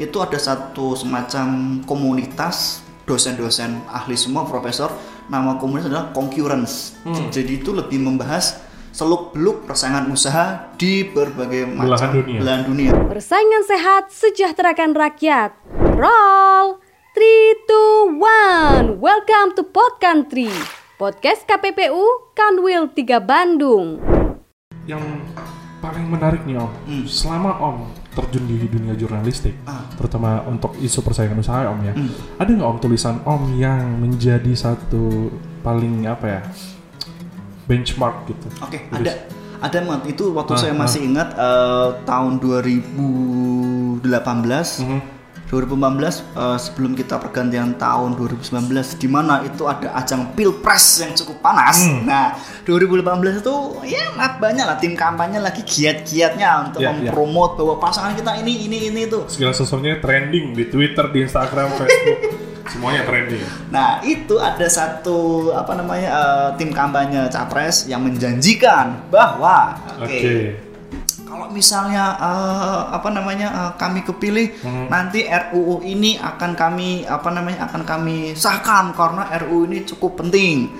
itu ada satu semacam komunitas dosen-dosen ahli semua profesor nama komunitas adalah concurrence Hmm. jadi itu lebih membahas seluk beluk persaingan usaha di berbagai Belahan macam dunia. belahan dunia Persaingan sehat sejahterakan rakyat. Roll 3 2 1. Welcome to Pod Country. Podcast KPPU Kanwil 3 Bandung. Yang paling menarik nih Om, Hmm. selama Om terjun di dunia jurnalistik, Ah. terutama untuk isu persaingan usaha Om ya, Hmm. ada nggak Om tulisan Om yang menjadi satu paling apa ya benchmark gitu? Oke, Tulis. ada ada Mat. itu waktu Ah, saya masih ingat eh, tahun 2018 Mhm. 2015 eh, sebelum kita pergantian tahun 2019 di mana itu ada ajang pilpres yang cukup panas. Hmm. Nah, 2018 itu ya banyak lah tim kampanye lagi giat-giatnya untuk Ya, ya. mempromot bahwa pasangan kita ini ini ini itu. Segala sesuatunya trending di Twitter, di Instagram, Facebook, semuanya trending. Nah, itu ada satu apa namanya eh, tim kampanye capres yang menjanjikan bahwa Oke. Kalau misalnya eh, apa namanya eh, kami kepilih Hmm. nanti RUU ini akan kami apa namanya akan kami sahkan karena RUU ini cukup penting.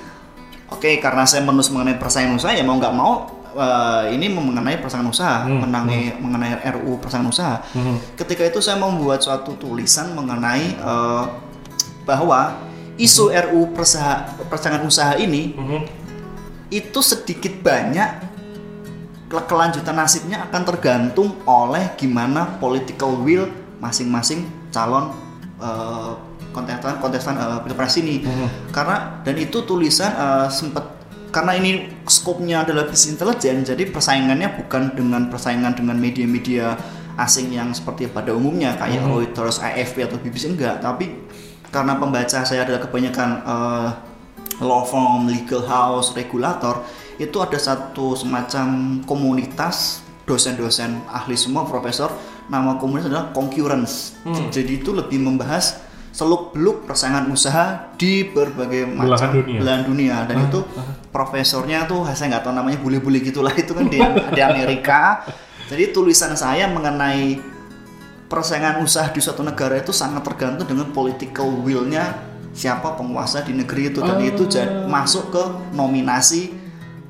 Oke, karena saya menulis mengenai persaingan usaha ya mau nggak mau eh, ini mengenai persaingan usaha, Hmm, mengenai mengenai RUU persaingan usaha. Mhm. Ketika itu saya membuat suatu tulisan mengenai eh, bahwa isu RUU persaha- persaingan usaha ini Mhm. itu sedikit banyak kelanjutan nasibnya akan tergantung oleh gimana political will masing-masing calon eh, kontestan kontestan eh, pilpres ini Mhm. karena dan itu tulisan eh, sempat karena ini skopnya adalah bisnis intelijen jadi persaingannya bukan dengan persaingan dengan media-media asing yang seperti pada umumnya kayak Mhm. Reuters, AFP atau BBC enggak tapi karena pembaca saya adalah kebanyakan eh, law firm, legal house, regulator itu ada satu semacam komunitas dosen-dosen ahli semua profesor. Nama komunitas adalah concurrence. Hmm. jadi itu lebih membahas seluk beluk persaingan usaha di berbagai Belahan macam dunia. belahan dunia. Dan Ah, itu profesornya tuh saya nggak tahu namanya bule-bule gitulah. Itu kan di, di Amerika. Jadi tulisan saya mengenai persaingan usaha di suatu negara itu sangat tergantung dengan political will-nya siapa penguasa di negeri itu. Dan Oh. itu jad- masuk ke nominasi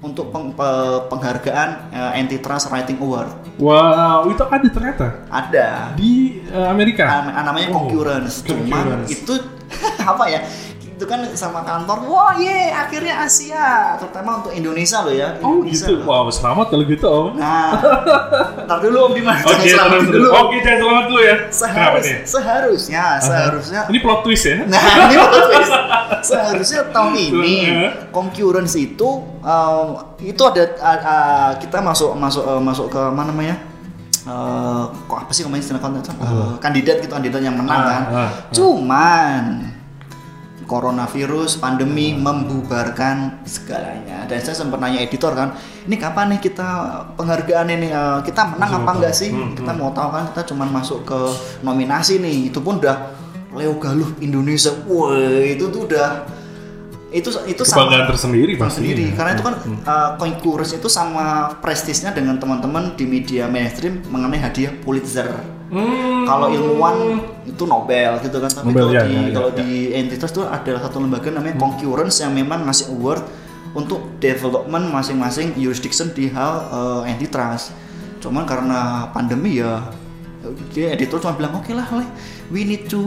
untuk peng- pe- penghargaan eh, antitrust writing award. Wow, itu ada ternyata? Ada. Di eh, Amerika. Nam- namanya Oh, concurrence. Cuman concurrence. itu apa ya itu kan sama kantor wah ye akhirnya Asia terutama untuk Indonesia loh ya Oh Indonesia gitu. loh. Wow, selamat kalau gitu Om. nah ntar dulu om Dimas Oke, selamat dulu Oke, jangan selamat dulu ya. Seharus, seharusnya seharusnya Ini plot twist ya? Nah, ini plot twist. Seharusnya tahun ini Heeh. concurrence itu um, itu ada uh, uh, kita masuk masuk uh, masuk ke mana namanya? Uh, kok apa sih namanya istilah konten? Uh, kandidat gitu kandidat yang menang Ah, kan. ah, ah. Cuman coronavirus pandemi membubarkan segalanya. Dan saya sempat nanya editor kan ini kapan nih kita penghargaan ini uh, kita menang apa enggak sih? Hmm, kita mau tahu kan kita cuman masuk ke nominasi nih. Itu pun udah Leo Galuh Indonesia. Wah itu tuh udah itu itu Kebanggaan tersendiri pasti. tersendiri. Karena itu kan Hmm. uh, itu sama prestisnya dengan teman-teman di media mainstream mengenai hadiah Pulitzer Hmm. kalau ilmuwan itu Nobel gitu kan tapi Nobel, kalau ya, di ya, ya, kalau ya. di entitas itu adalah satu lembaga namanya concurrence yang memang ngasih award untuk development masing-masing jurisdiction di hal uh, antitrust cuman karena pandemi ya dia editor cuma bilang oke lah Le, we need to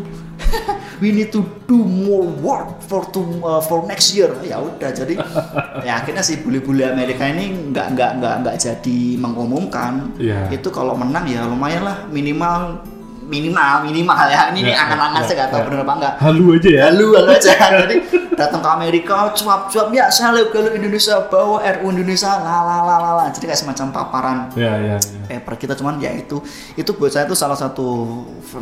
we need to do more work for to uh, for next year ya udah jadi ya akhirnya si bule-bule Amerika ini nggak nggak nggak nggak jadi mengumumkan Iya. itu kalau menang ya lumayan lah minimal minimal minimal ya ini nih Ya, angan-angan ya, saya nggak tahu ya. bener apa enggak Halu aja ya. lalu lalu aja jadi datang ke Amerika cuap-cuap ya saya lihat kalau Indonesia bawa RU Indonesia la la la la la jadi kayak semacam paparan Ya, ya, ya. paper kita cuman ya itu itu buat saya itu salah satu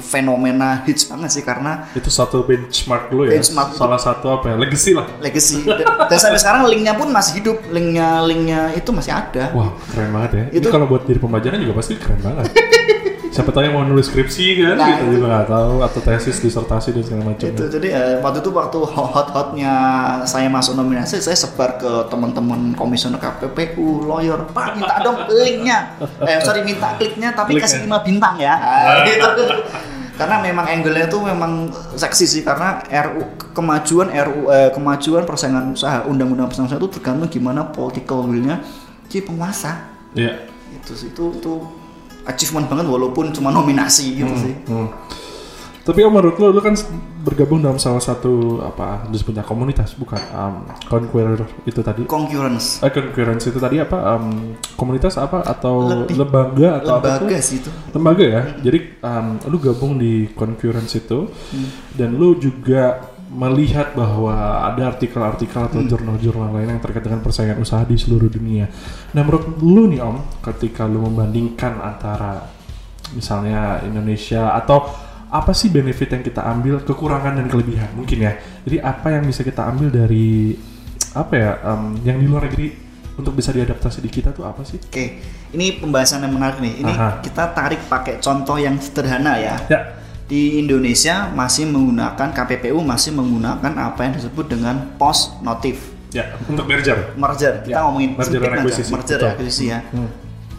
fenomena hits banget sih karena Itu satu benchmark dulu ya. Benchmark. Salah satu apa ya? Legacy lah. legacy dan, dan sampai sekarang linknya pun masih hidup linknya linknya itu masih ada Wah, keren banget ya. Itu- Itu kalau buat jadi pembelajaran juga pasti keren banget. Siapa tahu yang mau nulis skripsi kan, Nah, kita itu. juga nggak tahu atau tesis, disertasi dan segala macam. itu jadi eh, waktu itu waktu hot-hotnya saya masuk nominasi saya sebar ke teman-teman komisioner KPPU lawyer pak minta dong linknya eh sorry minta kliknya tapi Kliknya. kasih 5 bintang ya Ah, gitu. karena memang angle-nya tuh memang seksi sih karena RU kemajuan RU eh, kemajuan persaingan usaha undang-undang persaingan usaha itu tergantung gimana political will-nya si penguasa Iya. itu sih itu itu achievement banget walaupun cuma nominasi gitu sih. Hmm. Tapi om menurut lo, lo kan bergabung dalam salah satu apa disebutnya komunitas bukan? Um, Conqueror itu tadi. concurrence Eh, concurrence itu tadi apa? um, komunitas apa? Atau Lebih lembaga atau apa lembaga sih itu. Lembaga ya. Jadi um, lu gabung di concurrence itu. Dan lu juga melihat bahwa ada artikel-artikel atau jurnal-jurnal lain yang terkait dengan persaingan usaha di seluruh dunia. Nah, menurut lu nih Om, ketika lu membandingkan antara misalnya Indonesia atau apa sih benefit yang kita ambil, kekurangan dan kelebihan mungkin ya. Jadi apa yang bisa kita ambil dari apa ya um, yang di luar negeri untuk bisa diadaptasi di kita tuh apa sih? oke ini pembahasan yang menarik nih ini Aha. kita tarik pakai contoh yang sederhana ya Ya. Di Indonesia masih menggunakan KPPU masih menggunakan apa yang disebut dengan post notif Ya, untuk merger. merger kita Ya, ngomongin merger dan aja. akuisisi, merger betul. ya akuisisi ya Hmm.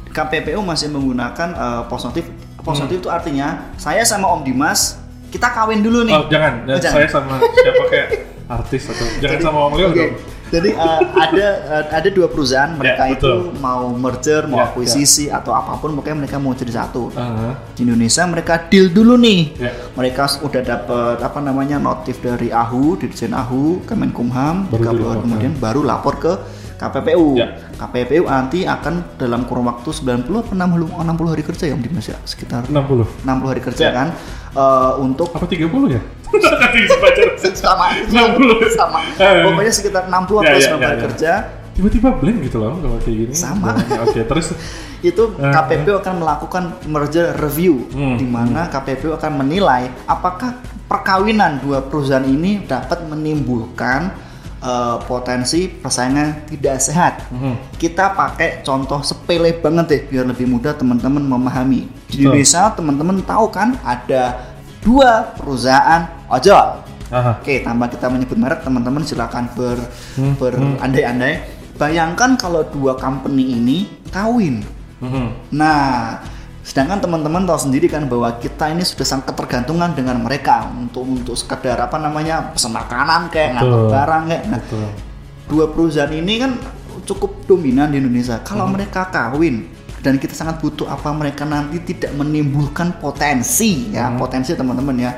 KPPU masih menggunakan eh, post notif post notif itu artinya saya sama Om Dimas kita kawin dulu nih Oh, jangan. Oh, Saya sama siapa kayak artis atau jangan sama Om Leo Oke. dong. Jadi eh, ada eh, ada dua perusahaan mereka Ya, itu betul. mau merger, mau Ya, akuisisi atau apa pun pokoknya mereka mau jadi satu. Aha. Di Indonesia mereka deal dulu nih. Ya. Mereka s- udah dapat apa namanya notif dari AHU, Dirjen AHU, Kemenkumham, Baru dilaporkan. kemudian baru lapor ke KPPU. Ya. KPPU nanti akan dalam kurun waktu 90 atau 60, 60 hari kerja ya Om Dimas ya, sekitar 60. 60 hari kerja Ya. kan eh, untuk Apa 30 ya? Sama 60. sama Eh. pokoknya sekitar 60 Ya, atau 90 ya, hari ya. kerja Tiba-tiba blend gitu loh kalau kayak gini. Sama. Oke, terus itu Eh, KPPU akan melakukan merger review Hmm, di mana KPPU akan menilai apakah perkawinan dua perusahaan ini dapat menimbulkan eh, potensi persaingan tidak sehat. Mhm. Kita pakai contoh sepele banget deh biar lebih mudah teman-teman memahami. Di. Indonesia teman-teman tahu kan ada dua perusahaan ojol. Aha. Oke, tanpa kita menyebut merek, teman-teman silakan ber Hmm, berandai-andai. Bayangkan kalau dua company ini kawin. Mhm. Nah, sedangkan teman-teman tahu sendiri kan bahwa kita ini sudah sangat ketergantungan dengan mereka untuk untuk sekedar apa namanya pesan makanan kayak ngantar barang kayak. Nah, Betul. dua perusahaan ini kan cukup dominan di Indonesia. Kalau Hmm. mereka kawin dan kita sangat butuh apa mereka nanti tidak menimbulkan potensi ya Hmm. potensi teman-teman ya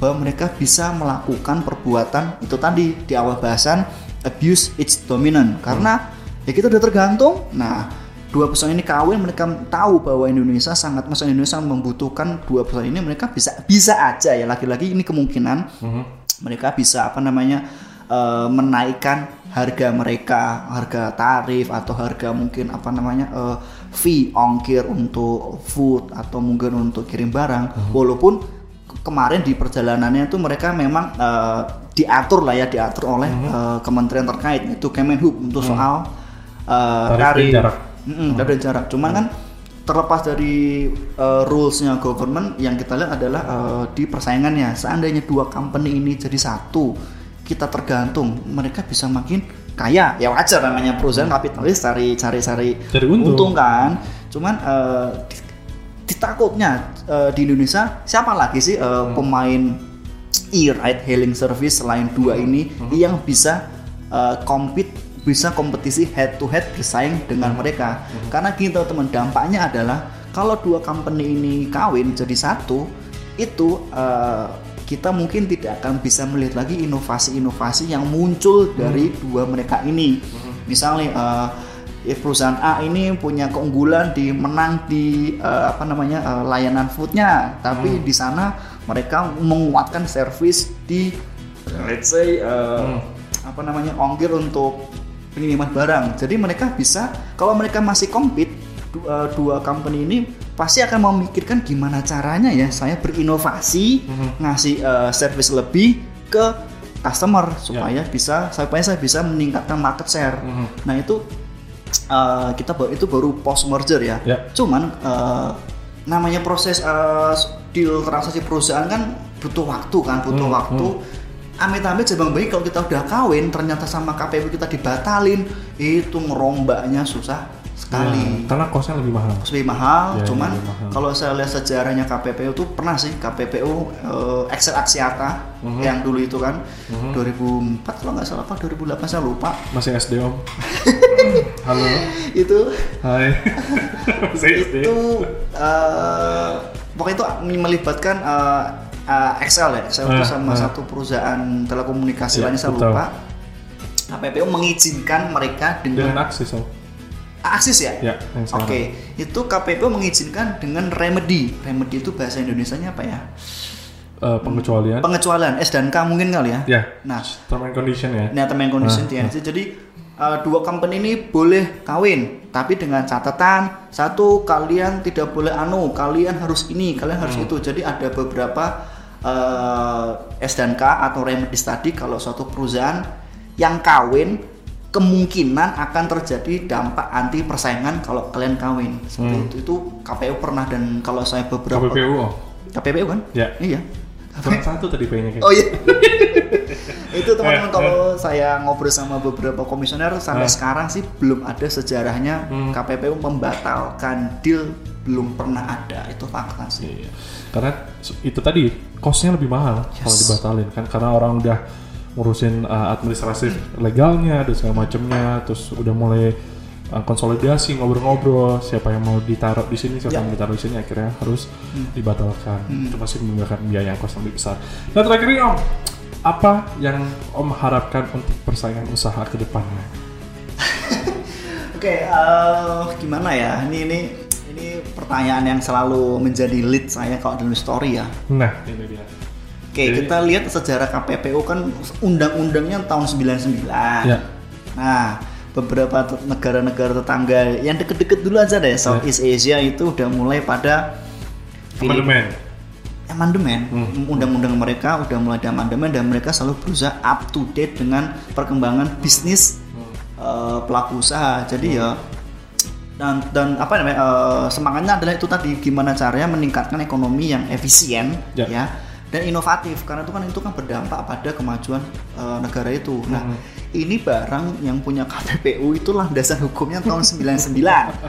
bahwa mereka bisa melakukan perbuatan itu tadi di awal bahasan abuse its dominant. Karena ya kita udah tergantung. Nah dua perusahaan ini kawin mereka tahu bahwa Indonesia sangat masa Indonesia membutuhkan dua perusahaan ini mereka bisa bisa aja ya. Lagi-lagi ini kemungkinan Mhm. mereka bisa apa namanya eh, menaikkan harga mereka harga tarif atau harga mungkin apa namanya eh, fee ongkir untuk food atau mungkin untuk kirim barang. Walaupun ke- kemarin di perjalanannya itu mereka memang eh, diatur lah ya diatur oleh eh, kementerian terkait itu Kemenhub untuk soal eh, Tarif jarak. Mm-mm, tarif dan jarak. Cuman kan terlepas dari uh, rulesnya government yang kita lihat adalah uh, di persaingannya seandainya dua company ini jadi satu kita tergantung mereka bisa makin kaya. Ya wajar namanya perusahaan kapitalis cari cari cari Cari untung. kan. Cuman uh, ditakutnya uh, di Indonesia siapa lagi sih uh, pemain e-ride hailing service selain dua ini yang bisa uh, compete bisa kompetisi head to head bersaing dengan mereka? Karena gini teman-teman dampaknya adalah kalau dua company ini kawin jadi satu itu uh, kita mungkin tidak akan bisa melihat lagi inovasi-inovasi yang muncul dari dua mereka ini. Misalnya uh, ya perusahaan A ini punya keunggulan di menang di eh, apa namanya eh, layanan foodnya. Tapi di sana mereka menguatkan service di let's say eh, apa namanya ongkir untuk pengiriman barang. Jadi mereka bisa kalau mereka masih compete du- eh, dua company ini pasti akan memikirkan gimana caranya ya. Saya berinovasi ngasih eh, service lebih ke customer supaya bisa supaya saya bisa meningkatkan market share. Mhm. nah itu uh, kita itu baru post merger ya. Ya. Cuman uh, namanya proses uh, deal transaksi perusahaan kan butuh waktu kan, butuh Hmm, waktu. Amit-amit jabang bayi kalau kita udah kawin ternyata sama KPU kita dibatalin itu ngerombaknya susah sekali. Ya, karena kosnya lebih mahal. lebih mahal, Ya, cuman mahal. kalau saya lihat sejarahnya KPPU tuh pernah sih KPPU eh, Excel Axiata Mhm. yang dulu itu kan 2004 kalau nggak salah apa 2008 saya lupa Masih SD om. Halo. itu Hai. Masih SD. itu eh, pokoknya itu melibatkan eh, eh, Excel ya Excel itu Ah, sama ah. satu perusahaan telekomunikasi Iya, lainnya saya betul. lupa KPPU mengizinkan mereka Dengan dengan akses om. Akses ya Ya, Oke, sekarang. itu KPPU mengizinkan dengan remedy. Remedy itu bahasa Indonesianya apa ya? Eh, pengecualian. Pengecualian S dan K mungkin kali ya. ya. Nah, Term and condition ya. ini term and condition Ah, TNC. Jadi uh, dua company ini boleh kawin, tapi dengan catatan satu kalian tidak boleh anu, kalian harus ini, kalian harus Hmm. itu. Jadi ada beberapa uh, S dan K atau remedy tadi kalau suatu perusahaan yang kawin kemungkinan akan terjadi dampak anti persaingan kalau kalian kawin seperti Hmm. itu itu KPU pernah dan kalau saya beberapa KPPU om. KPPU kan Ya. iya Kurang satu tadi kayak. Oh iya. itu teman-teman Eh, kalau saya ngobrol sama beberapa komisioner sampai Eh. sekarang sih belum ada sejarahnya Hmm. KPPU membatalkan deal belum pernah ada itu fakta sih. Iya. Karena itu tadi kosnya lebih mahal kalau Yes. dibatalin kan karena orang udah ngurusin uh, administratif legalnya dan segala macamnya terus udah mulai uh, konsolidasi ngobrol-ngobrol siapa yang mau ditaruh di sini siapa Ya. yang mau ditaruh di sini akhirnya harus dibatalkan Hmm. itu pasti menggunakan biaya yang kos lebih besar nah terakhir ini om apa yang om harapkan untuk persaingan usaha ke depannya Oke, eh, gimana ya? Ini ini ini pertanyaan yang selalu menjadi lead saya kalau dalam story ya. nah ini dia Oke, Jadi- kita lihat sejarah KPPU kan undang-undangnya tahun 99. Ya. Nah, beberapa negara-negara tetangga yang deket-deket dulu aja deh, Southeast Asia itu udah mulai pada amandemen amandemen. Hmm. Undang-undang mereka udah mulai ada amandemen dan mereka selalu berusaha up to date dengan perkembangan bisnis eh, pelaku usaha. Jadi ya dan dan apa namanya eh, semangatnya adalah itu tadi gimana caranya meningkatkan ekonomi yang efisien Ya. ya dan inovatif karena itu kan itu kan berdampak pada kemajuan eh, negara itu. Nah, Hmm. ini barang yang punya KPPU itu landasan hukumnya tahun 99.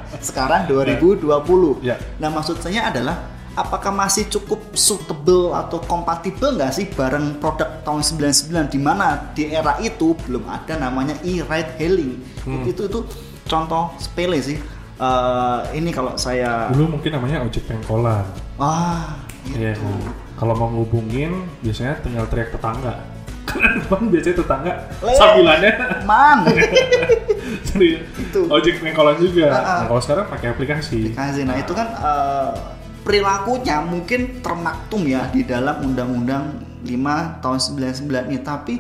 Sekarang 2020. Ya. Nah, maksud saya adalah apakah masih cukup suitable atau kompatibel nggak sih barang produk tahun 99 di mana di era itu belum ada namanya e-ride hailing. Hmm. Itu itu contoh sepele sih. Eh, ini kalau saya dulu mungkin namanya ojek pengkolan wah Iya. itu. Kalau mau ngubungin biasanya tinggal teriak tetangga. Bang biasanya tetangga Le. sambilannya Man. jadi Itu. ojek pengkolan juga. Ah, ah. Nah, kalau sekarang pakai aplikasi. aplikasi. Nah itu kan eh, perilakunya mungkin termaktum ya di dalam Undang-Undang 5 tahun 99 ini. Tapi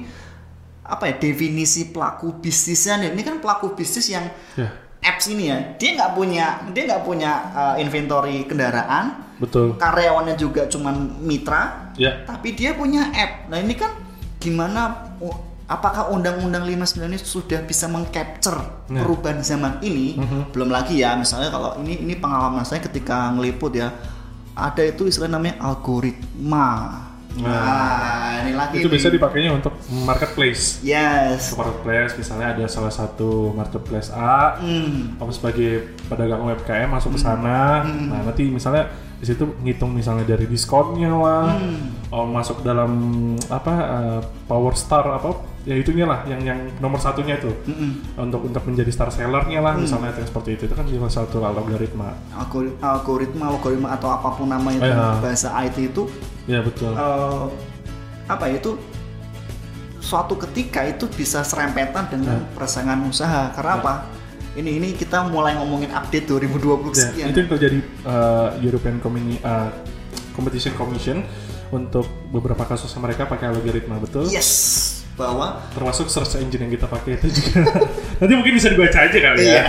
apa ya definisi pelaku bisnisnya nih? Ini kan pelaku bisnis yang Ya, apps ini ya. Dia nggak punya dia nggak punya eh, inventory kendaraan. betul. Karyawannya juga cuman mitra. Ya, Tapi dia punya app. Nah ini kan gimana? Apakah Undang-Undang 59 ini sudah bisa mengcapture Nah. perubahan zaman ini? Mhm. Belum lagi ya, misalnya kalau ini ini pengalaman saya ketika ngeliput ya, ada itu istilah namanya algoritma. Nah, ini lagi. itu nih. bisa dipakainya untuk marketplace. Yes. Marketplace misalnya ada salah satu marketplace A, Hmm. kamu sebagai pedagang UMKM masuk ke sana, Hmm. nah nanti misalnya di situ ngitung misalnya dari diskonnya lah, Hmm. oh masuk dalam apa eh, Power Star apa ya itunya lah yang yang nomor satunya itu Mm-mm. untuk untuk menjadi star sellernya Hmm. lah misalnya yang seperti itu itu kan salah satu algoritma Algori- Algoritma, algoritma atau apa pun namanya Ya. bahasa IT itu ya betul. Eh, apa ya itu suatu ketika itu bisa serempetan dengan persaingan usaha. Karena Ya. apa? Ini ini kita mulai ngomongin update 2020 Ya, sekian. itu yang terjadi uh, European Communi- uh, Competition Commission untuk beberapa kasus mereka pakai algoritma betul? Yes bahwa termasuk search engine yang kita pakai itu juga. Nanti mungkin bisa dibaca aja kali iya. ya.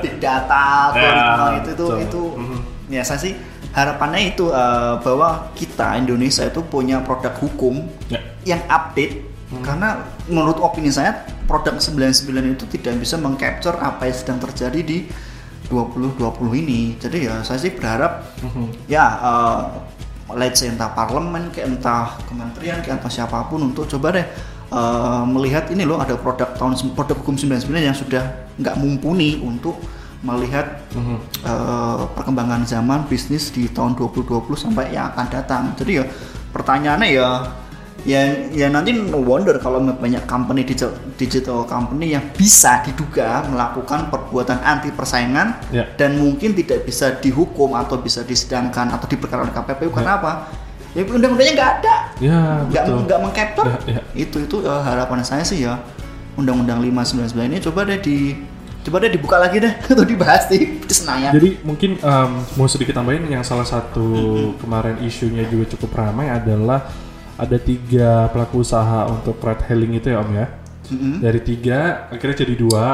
Big data Ya, itu itu betul. itu Mhm. Ya saya sih harapannya itu eh, bahwa kita Indonesia itu punya produk hukum ya. yang update. Karena menurut opini saya produk 99 itu tidak bisa mengcapture apa yang sedang terjadi di 2020 ini. Jadi ya saya sih berharap Mhm. ya eh, let's say entah parlemen kayak entah kementerian kayak entah siapa pun untuk coba deh eh, melihat ini loh ada produk tahun produk hukum 99 yang sudah nggak mumpuni untuk melihat Mhm. eh, perkembangan zaman bisnis di tahun 2020 sampai yang akan datang. Jadi ya pertanyaannya ya ya ya nanti no wonder kalau banyak company digital, digital company yang bisa diduga melakukan perbuatan anti persaingan Ya. dan mungkin tidak bisa dihukum atau bisa disidangkan atau diperkara oleh KPPU karena apa? Ya undang-undangnya nggak ada, Ya, nggak nggak mengcapture. Ya, ya. Itu itu eh, harapan saya sih ya undang-undang 599 ini coba deh di coba deh dibuka lagi deh atau dibahas di, Senayan. Jadi mungkin em, mau sedikit tambahin yang salah satu kemarin isunya juga cukup ramai adalah ada tiga pelaku usaha untuk ride hailing itu ya Om ya. Mm-mm. Dari tiga akhirnya jadi dua.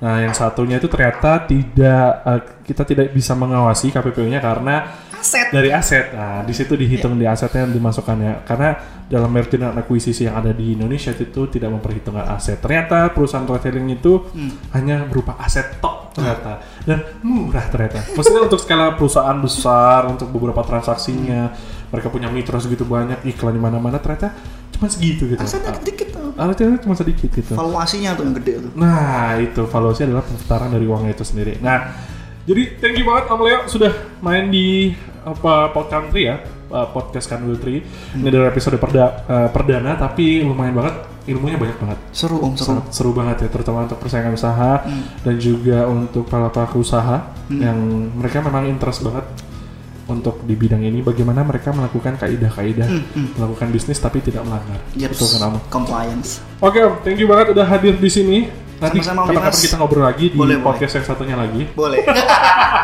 Nah yang satunya itu ternyata tidak eh, kita tidak bisa mengawasi KPPU-nya karena aset dari aset. Nah, di situ dihitung di asetnya yang dimasukkannya. Karena dalam merger dan akuisisi yang ada di Indonesia itu tidak memperhitungkan aset. Ternyata perusahaan retailing itu hanya berupa aset tok ternyata dan murah ternyata. Maksudnya untuk skala perusahaan besar untuk beberapa transaksinya mereka punya mitra segitu banyak iklan di mana-mana ternyata cuma segitu gitu. asetnya dikit tuh. Asetnya cuma sedikit gitu. Valuasinya tuh yang gede tuh. Nah, itu valuasi adalah pemutaran dari uangnya itu sendiri. Nah, jadi thank you banget Om Leo sudah main di apa Pod Country ya, uh, podcast Kanwil 3. Ini dari episode perda- uh, perdana tapi lumayan banget ilmunya banyak banget. Seru om seru. Sangat seru banget ya, terutama untuk persaingan usaha dan juga untuk para pelaku usaha yang mereka memang interest banget untuk di bidang ini bagaimana mereka melakukan kaidah-kaidah melakukan bisnis tapi tidak melanggar. Yep. Betul kan Om? Compliance. Oke Om, thank you banget udah hadir di sini. Nanti Om kapan-kapan kita ngobrol lagi di Boleh, podcast yang satunya lagi. Boleh.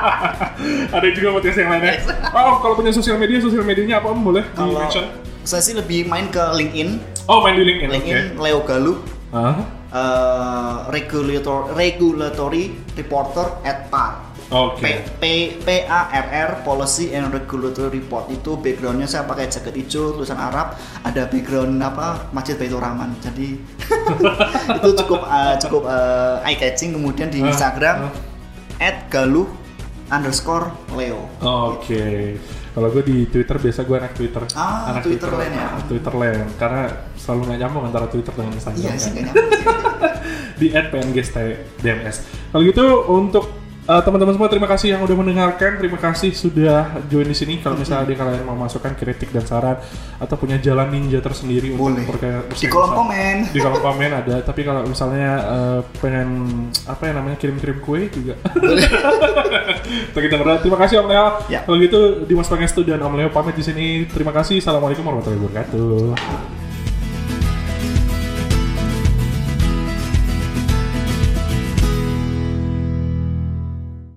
Ada juga podcast yang lainnya. Oh, kalau punya sosial media, sosial medianya apa Om? Boleh di Kalau mention? saya sih lebih main ke LinkedIn. Oh, main di LinkedIn. LinkedIn Leo Galuh. Ah, eh, regulator regulatory reporter at PAR. Oke. P, P, P A R R Policy and Regulatory Report itu backgroundnya saya pakai jaket hijau tulisan Arab ada background apa Masjid Baitur Rahman jadi itu cukup eh, cukup eye catching kemudian di Ah, Instagram ah. at galuh underscore Leo Oke. Kalau gue di Twitter biasa gue anak Twitter. Ah, anak Twitter lain ya? Twitter lain karena selalu nggak nyambung antara Twitter dengan Instagram. iya kan. sih di @pngstdms. Kalau gitu untuk uh, teman-teman semua terima kasih yang udah mendengarkan, terima kasih sudah join di sini. Kalau misalnya ada kalian mau masukkan kritik dan saran atau punya jalan ninja tersendiri Boleh. untuk di kolom komen di kolom komen ada. Tapi kalau misalnya uh, pengen apa yang namanya kirim-kirim kue juga. Untuk kita terima kasih Om Leo. Ya. Kalau gitu Dimas Pangestu dan Om Leo pamit di sini. Terima kasih. Assalamualaikum warahmatullahi wabarakatuh.